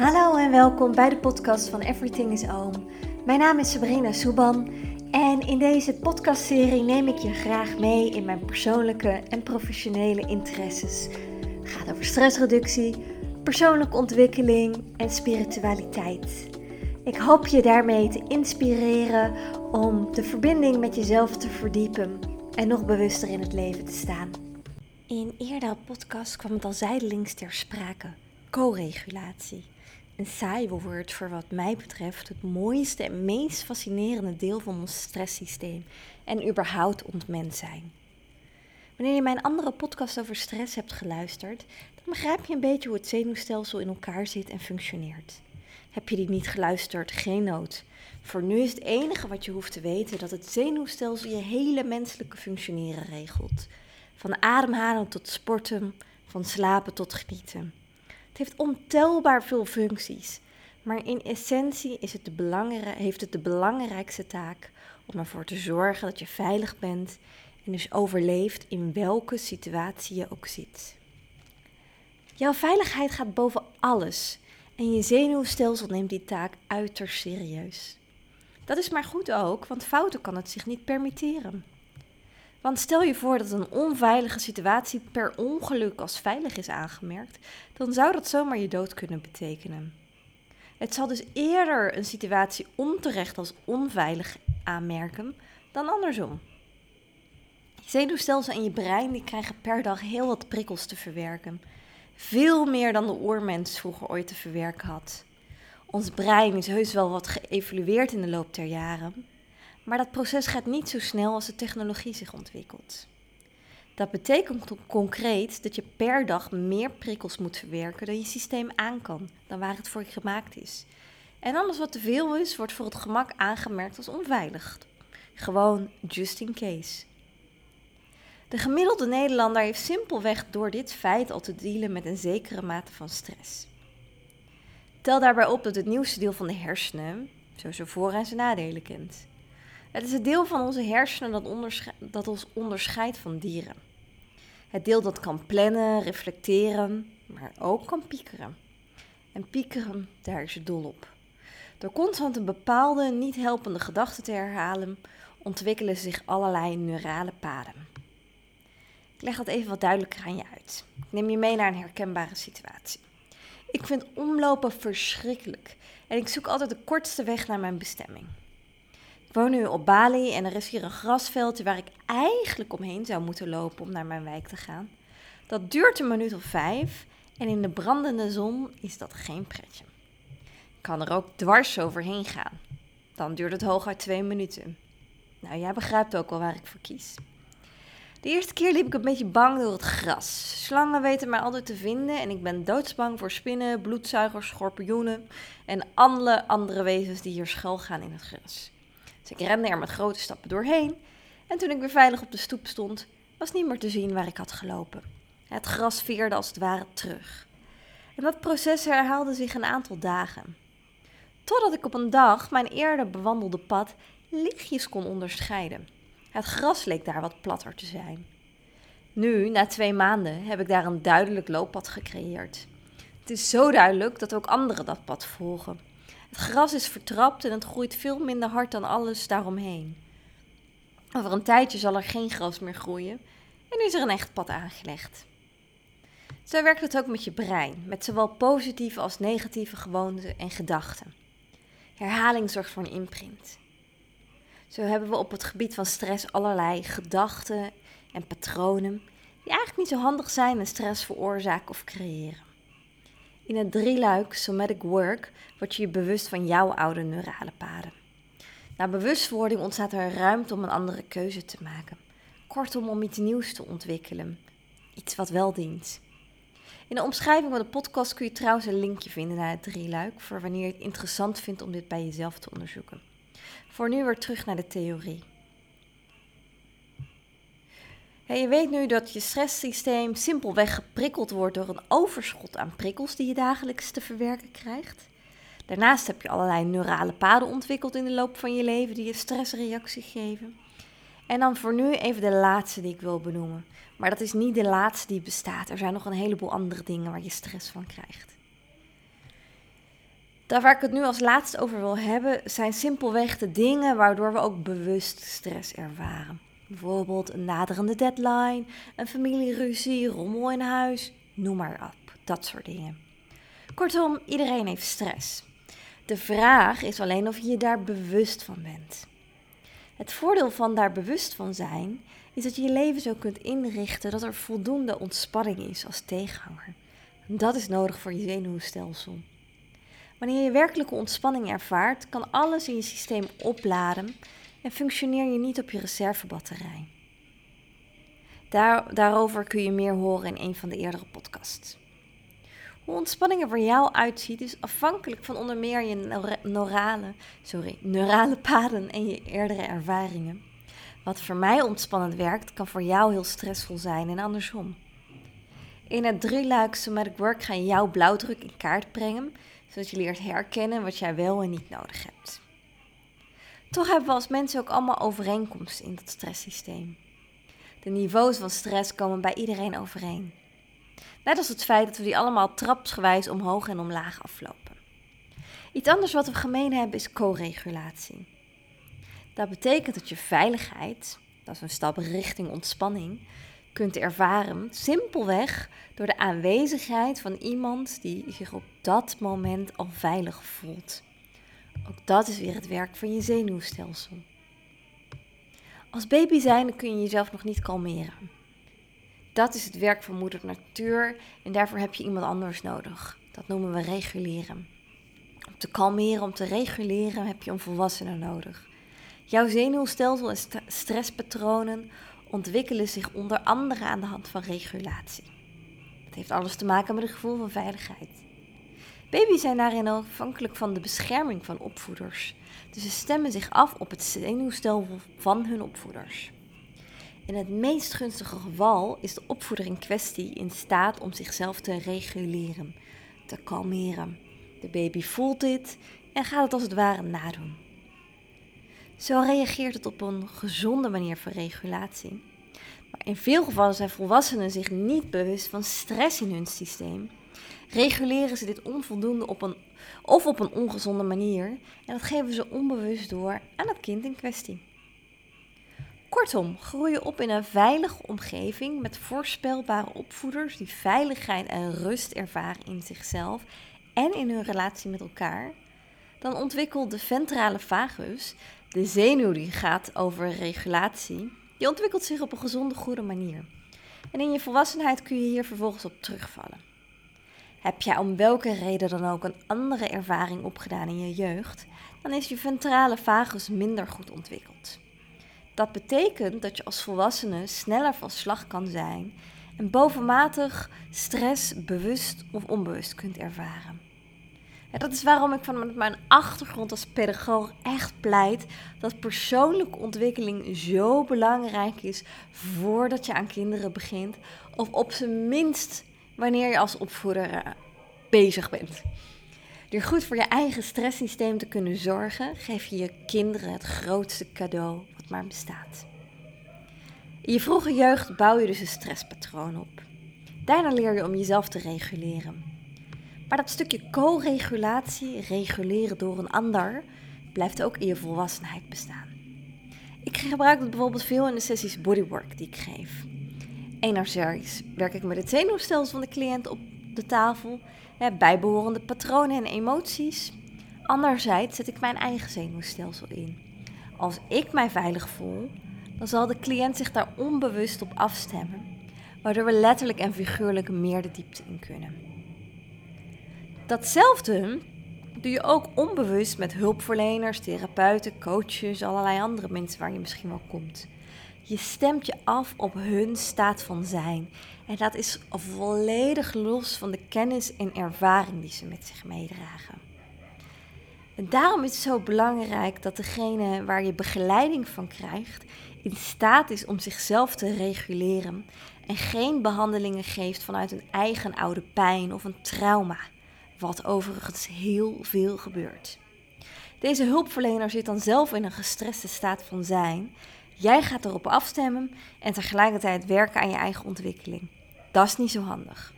Hallo en welkom bij de podcast van Everything is Oom. Mijn naam is Sabrina Soeban en in deze podcastserie neem ik je graag mee in mijn persoonlijke en professionele interesses. Het gaat over stressreductie, persoonlijke ontwikkeling en spiritualiteit. Ik hoop je daarmee te inspireren om de verbinding met jezelf te verdiepen en nog bewuster in het leven te staan. In eerdere podcast kwam het al zijdelings ter sprake: co-regulatie. Een saai woord voor wat mij betreft het mooiste en meest fascinerende deel van ons stresssysteem en überhaupt ons mens zijn. Wanneer je mijn andere podcast over stress hebt geluisterd, dan begrijp je een beetje hoe het zenuwstelsel in elkaar zit en functioneert. Heb je die niet geluisterd? Geen nood. Voor nu is het enige wat je hoeft te weten dat het zenuwstelsel je hele menselijke functioneren regelt. Van ademhalen tot sporten, van slapen tot genieten. Heeft ontelbaar veel functies, maar in essentie is het de heeft het de belangrijkste taak om ervoor te zorgen dat je veilig bent en dus overleeft in welke situatie je ook zit. Jouw veiligheid gaat boven alles en je zenuwstelsel neemt die taak uiterst serieus. Dat is maar goed ook, want fouten kan het zich niet permitteren. Want stel je voor dat een onveilige situatie per ongeluk als veilig is aangemerkt, dan zou dat zomaar je dood kunnen betekenen. Het zal dus eerder een situatie onterecht als onveilig aanmerken dan andersom. Je zenuwstelsel en je brein die krijgen per dag heel wat prikkels te verwerken. Veel meer dan de oermens vroeger ooit te verwerken had. Ons brein is heus wel wat geëvolueerd in de loop der jaren, maar dat proces gaat niet zo snel als de technologie zich ontwikkelt. Dat betekent concreet dat je per dag meer prikkels moet verwerken dan je systeem aan kan, dan waar het voor gemaakt is. En alles wat te veel is, wordt voor het gemak aangemerkt als onveilig. Gewoon just in case. De gemiddelde Nederlander heeft simpelweg door dit feit al te dealen met een zekere mate van stress. Tel daarbij op dat het nieuwste deel van de hersenen zo zijn voor- en zijn nadelen kent. Het is het deel van onze hersenen dat, dat ons onderscheidt van dieren. Het deel dat kan plannen, reflecteren, maar ook kan piekeren. En piekeren, daar is het dol op. Door constant een bepaalde, niet helpende gedachte te herhalen, ontwikkelen zich allerlei neurale paden. Ik leg dat even wat duidelijker aan je uit. Ik neem je mee naar een herkenbare situatie. Ik vind omlopen verschrikkelijk en ik zoek altijd de kortste weg naar mijn bestemming. Ik woon nu op Bali en er is hier een grasveldje waar ik eigenlijk omheen zou moeten lopen om naar mijn wijk te gaan. Dat duurt een minuut of vijf en in de brandende zon is dat geen pretje. Ik kan er ook dwars overheen gaan. Dan duurt het hooguit twee minuten. Nou, jij begrijpt ook wel waar ik voor kies. De eerste keer liep ik een beetje bang door het gras. Slangen weten mij altijd te vinden en ik ben doodsbang voor spinnen, bloedzuigers, schorpioenen en alle andere wezens die hier schuilgaan in het gras. Ik rende er met grote stappen doorheen en toen ik weer veilig op de stoep stond, was niet meer te zien waar ik had gelopen. Het gras veerde als het ware terug. En dat proces herhaalde zich een aantal dagen. Totdat ik op een dag mijn eerder bewandelde pad lichtjes kon onderscheiden. Het gras leek daar wat platter te zijn. Nu, na twee maanden, heb ik daar een duidelijk looppad gecreëerd. Het is zo duidelijk dat ook anderen dat pad volgen. Het gras is vertrapt en het groeit veel minder hard dan alles daaromheen. Over een tijdje zal er geen gras meer groeien en is er een echt pad aangelegd. Zo werkt het ook met je brein, met zowel positieve als negatieve gewoonten en gedachten. Herhaling zorgt voor een imprint. Zo hebben we op het gebied van stress allerlei gedachten en patronen die eigenlijk niet zo handig zijn en stress veroorzaken of creëren. In het drieluik Somatic Work word je je bewust van jouw oude neurale paden. Na bewustwording ontstaat er ruimte om een andere keuze te maken. Kortom, om iets nieuws te ontwikkelen. Iets wat wel dient. In de omschrijving van de podcast kun je trouwens een linkje vinden naar het drieluik voor wanneer je het interessant vindt om dit bij jezelf te onderzoeken. Voor nu weer terug naar de theorie. Je weet nu dat je stresssysteem simpelweg geprikkeld wordt door een overschot aan prikkels die je dagelijks te verwerken krijgt. Daarnaast heb je allerlei neurale paden ontwikkeld in de loop van je leven die je stressreactie geven. En dan voor nu even de laatste die ik wil benoemen. Maar dat is niet de laatste die bestaat. Er zijn nog een heleboel andere dingen waar je stress van krijgt. Daar waar ik het nu als laatste over wil hebben, zijn simpelweg de dingen waardoor we ook bewust stress ervaren. Bijvoorbeeld een naderende deadline, een familieruzie, rommel in huis, noem maar op. Dat soort dingen. Kortom, iedereen heeft stress. De vraag is alleen of je je daar bewust van bent. Het voordeel van daar bewust van zijn is dat je je leven zo kunt inrichten dat er voldoende ontspanning is als tegenhanger. Dat is nodig voor je zenuwstelsel. Wanneer je werkelijke ontspanning ervaart, kan alles in je systeem opladen en functioneer je niet op je reservebatterij. Daar, daarover kun je meer horen in een van de eerdere podcasts. Hoe ontspanning er voor jou uitziet is afhankelijk van onder meer je neurale, sorry, neurale paden en je eerdere ervaringen. Wat voor mij ontspannend werkt, kan voor jou heel stressvol zijn en andersom. In het drieluik Somatic Work ga je jouw blauwdruk in kaart brengen, zodat je leert herkennen wat jij wel en niet nodig hebt. Toch hebben we als mensen ook allemaal overeenkomsten in dat stresssysteem. De niveaus van stress komen bij iedereen overeen. Net als het feit dat we die allemaal trapsgewijs omhoog en omlaag aflopen. Iets anders wat we gemeen hebben is co-regulatie. Dat betekent dat je veiligheid, dat is een stap richting ontspanning, kunt ervaren simpelweg door de aanwezigheid van iemand die zich op dat moment al veilig voelt. Ook dat is weer het werk van je zenuwstelsel. Als baby zijn kun je jezelf nog niet kalmeren. Dat is het werk van moeder natuur en daarvoor heb je iemand anders nodig. Dat noemen we reguleren. Om te kalmeren, om te reguleren heb je een volwassene nodig. Jouw zenuwstelsel en stresspatronen ontwikkelen zich onder andere aan de hand van regulatie. Het heeft alles te maken met het gevoel van veiligheid. Baby's zijn daarin afhankelijk van de bescherming van opvoeders. Dus ze stemmen zich af op het zenuwstelsel van hun opvoeders. In het meest gunstige geval is de opvoeder in kwestie in staat om zichzelf te reguleren, te kalmeren. De baby voelt dit en gaat het als het ware nadoen. Zo reageert het op een gezonde manier voor regulatie. Maar in veel gevallen zijn volwassenen zich niet bewust van stress in hun systeem. Reguleren ze dit onvoldoende op een, of op een ongezonde manier en dat geven ze onbewust door aan het kind in kwestie. Kortom, groei je op in een veilige omgeving met voorspelbare opvoeders die veiligheid en rust ervaren in zichzelf en in hun relatie met elkaar, dan ontwikkelt de ventrale vagus, de zenuw die gaat over regulatie, die ontwikkelt zich op een gezonde, goede manier. En in je volwassenheid kun je hier vervolgens op terugvallen. Heb jij om welke reden dan ook een andere ervaring opgedaan in je jeugd, dan is je ventrale vagus minder goed ontwikkeld. Dat betekent dat je als volwassene sneller van slag kan zijn en bovenmatig stress bewust of onbewust kunt ervaren. dat is waarom ik vanuit mijn achtergrond als pedagoog echt pleit dat persoonlijke ontwikkeling zo belangrijk is voordat je aan kinderen begint, of op zijn minst wanneer je als opvoeder eh, bezig bent. Door goed voor je eigen stresssysteem te kunnen zorgen, geef je je kinderen het grootste cadeau wat maar bestaat. In je vroege jeugd bouw je dus een stresspatroon op. Daarna leer je om jezelf te reguleren. Maar dat stukje co-regulatie, reguleren door een ander, blijft ook in je volwassenheid bestaan. Ik gebruik het bijvoorbeeld veel in de sessies bodywork die ik geef. Enerzijds werk ik met het zenuwstelsel van de cliënt op de tafel, bijbehorende patronen en emoties. Anderzijds zet ik mijn eigen zenuwstelsel in. Als ik mij veilig voel, dan zal de cliënt zich daar onbewust op afstemmen, waardoor we letterlijk en figuurlijk meer de diepte in kunnen. Datzelfde doe je ook onbewust met hulpverleners, therapeuten, coaches, allerlei andere mensen waar je misschien wel komt. Je stemt je af op hun staat van zijn. En dat is volledig los van de kennis en ervaring die ze met zich meedragen. En daarom is het zo belangrijk dat degene waar je begeleiding van krijgt, in staat is om zichzelf te reguleren en geen behandelingen geeft vanuit een eigen oude pijn of een trauma, wat overigens heel veel gebeurt. Deze hulpverlener zit dan zelf in een gestreste staat van zijn Jij gaat erop afstemmen en tegelijkertijd werken aan je eigen ontwikkeling. Dat is niet zo handig.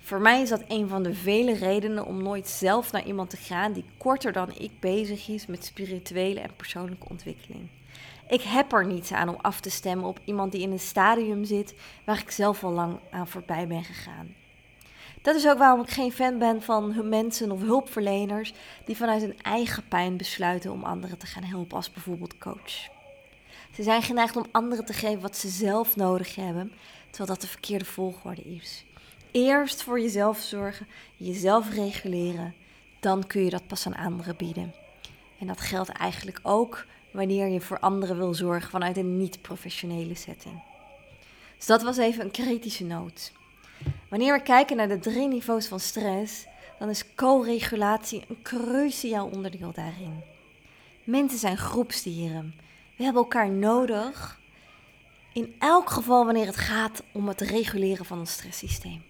Voor mij is dat een van de vele redenen om nooit zelf naar iemand te gaan die korter dan ik bezig is met spirituele en persoonlijke ontwikkeling. Ik heb er niets aan om af te stemmen op iemand die in een stadium zit waar ik zelf al lang aan voorbij ben gegaan. Dat is ook waarom ik geen fan ben van mensen of hulpverleners die vanuit hun eigen pijn besluiten om anderen te gaan helpen, als bijvoorbeeld coach. Ze zijn geneigd om anderen te geven wat ze zelf nodig hebben, terwijl dat de verkeerde volgorde is. Eerst voor jezelf zorgen, jezelf reguleren, dan kun je dat pas aan anderen bieden. En dat geldt eigenlijk ook wanneer je voor anderen wil zorgen vanuit een niet-professionele setting. Dus dat was even een kritische noot. Wanneer we kijken naar de drie niveaus van stress, dan is co-regulatie een cruciaal onderdeel daarin. Mensen zijn groepsdieren. We hebben elkaar nodig. In elk geval wanneer het gaat om het reguleren van ons stresssysteem.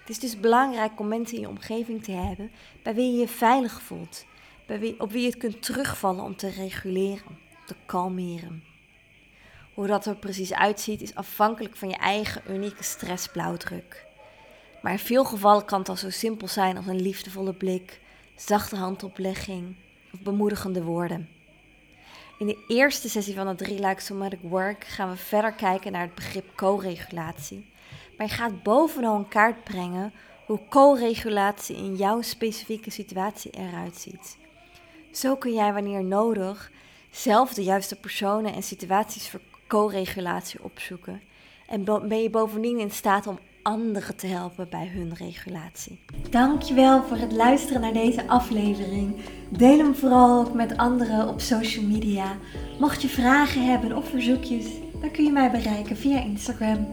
Het is dus belangrijk om mensen in je omgeving te hebben bij wie je je veilig voelt, bij wie, op wie je het kunt terugvallen om te reguleren, te kalmeren. Hoe dat er precies uitziet is afhankelijk van je eigen unieke stressblauwdruk. Maar in veel gevallen kan het al zo simpel zijn als een liefdevolle blik, zachte handoplegging of bemoedigende woorden. In de eerste sessie van het Relax Somatic Work gaan we verder kijken naar het begrip co-regulatie. Maar je gaat bovenal een kaart brengen hoe co-regulatie in jouw specifieke situatie eruit ziet. Zo kun jij wanneer nodig zelf de juiste personen en situaties voor co-regulatie opzoeken. En ben je bovendien in staat om anderen te helpen bij hun regulatie. Dankjewel voor het luisteren naar deze aflevering. Deel hem vooral ook met anderen op social media. Mocht je vragen hebben of verzoekjes, dan kun je mij bereiken via Instagram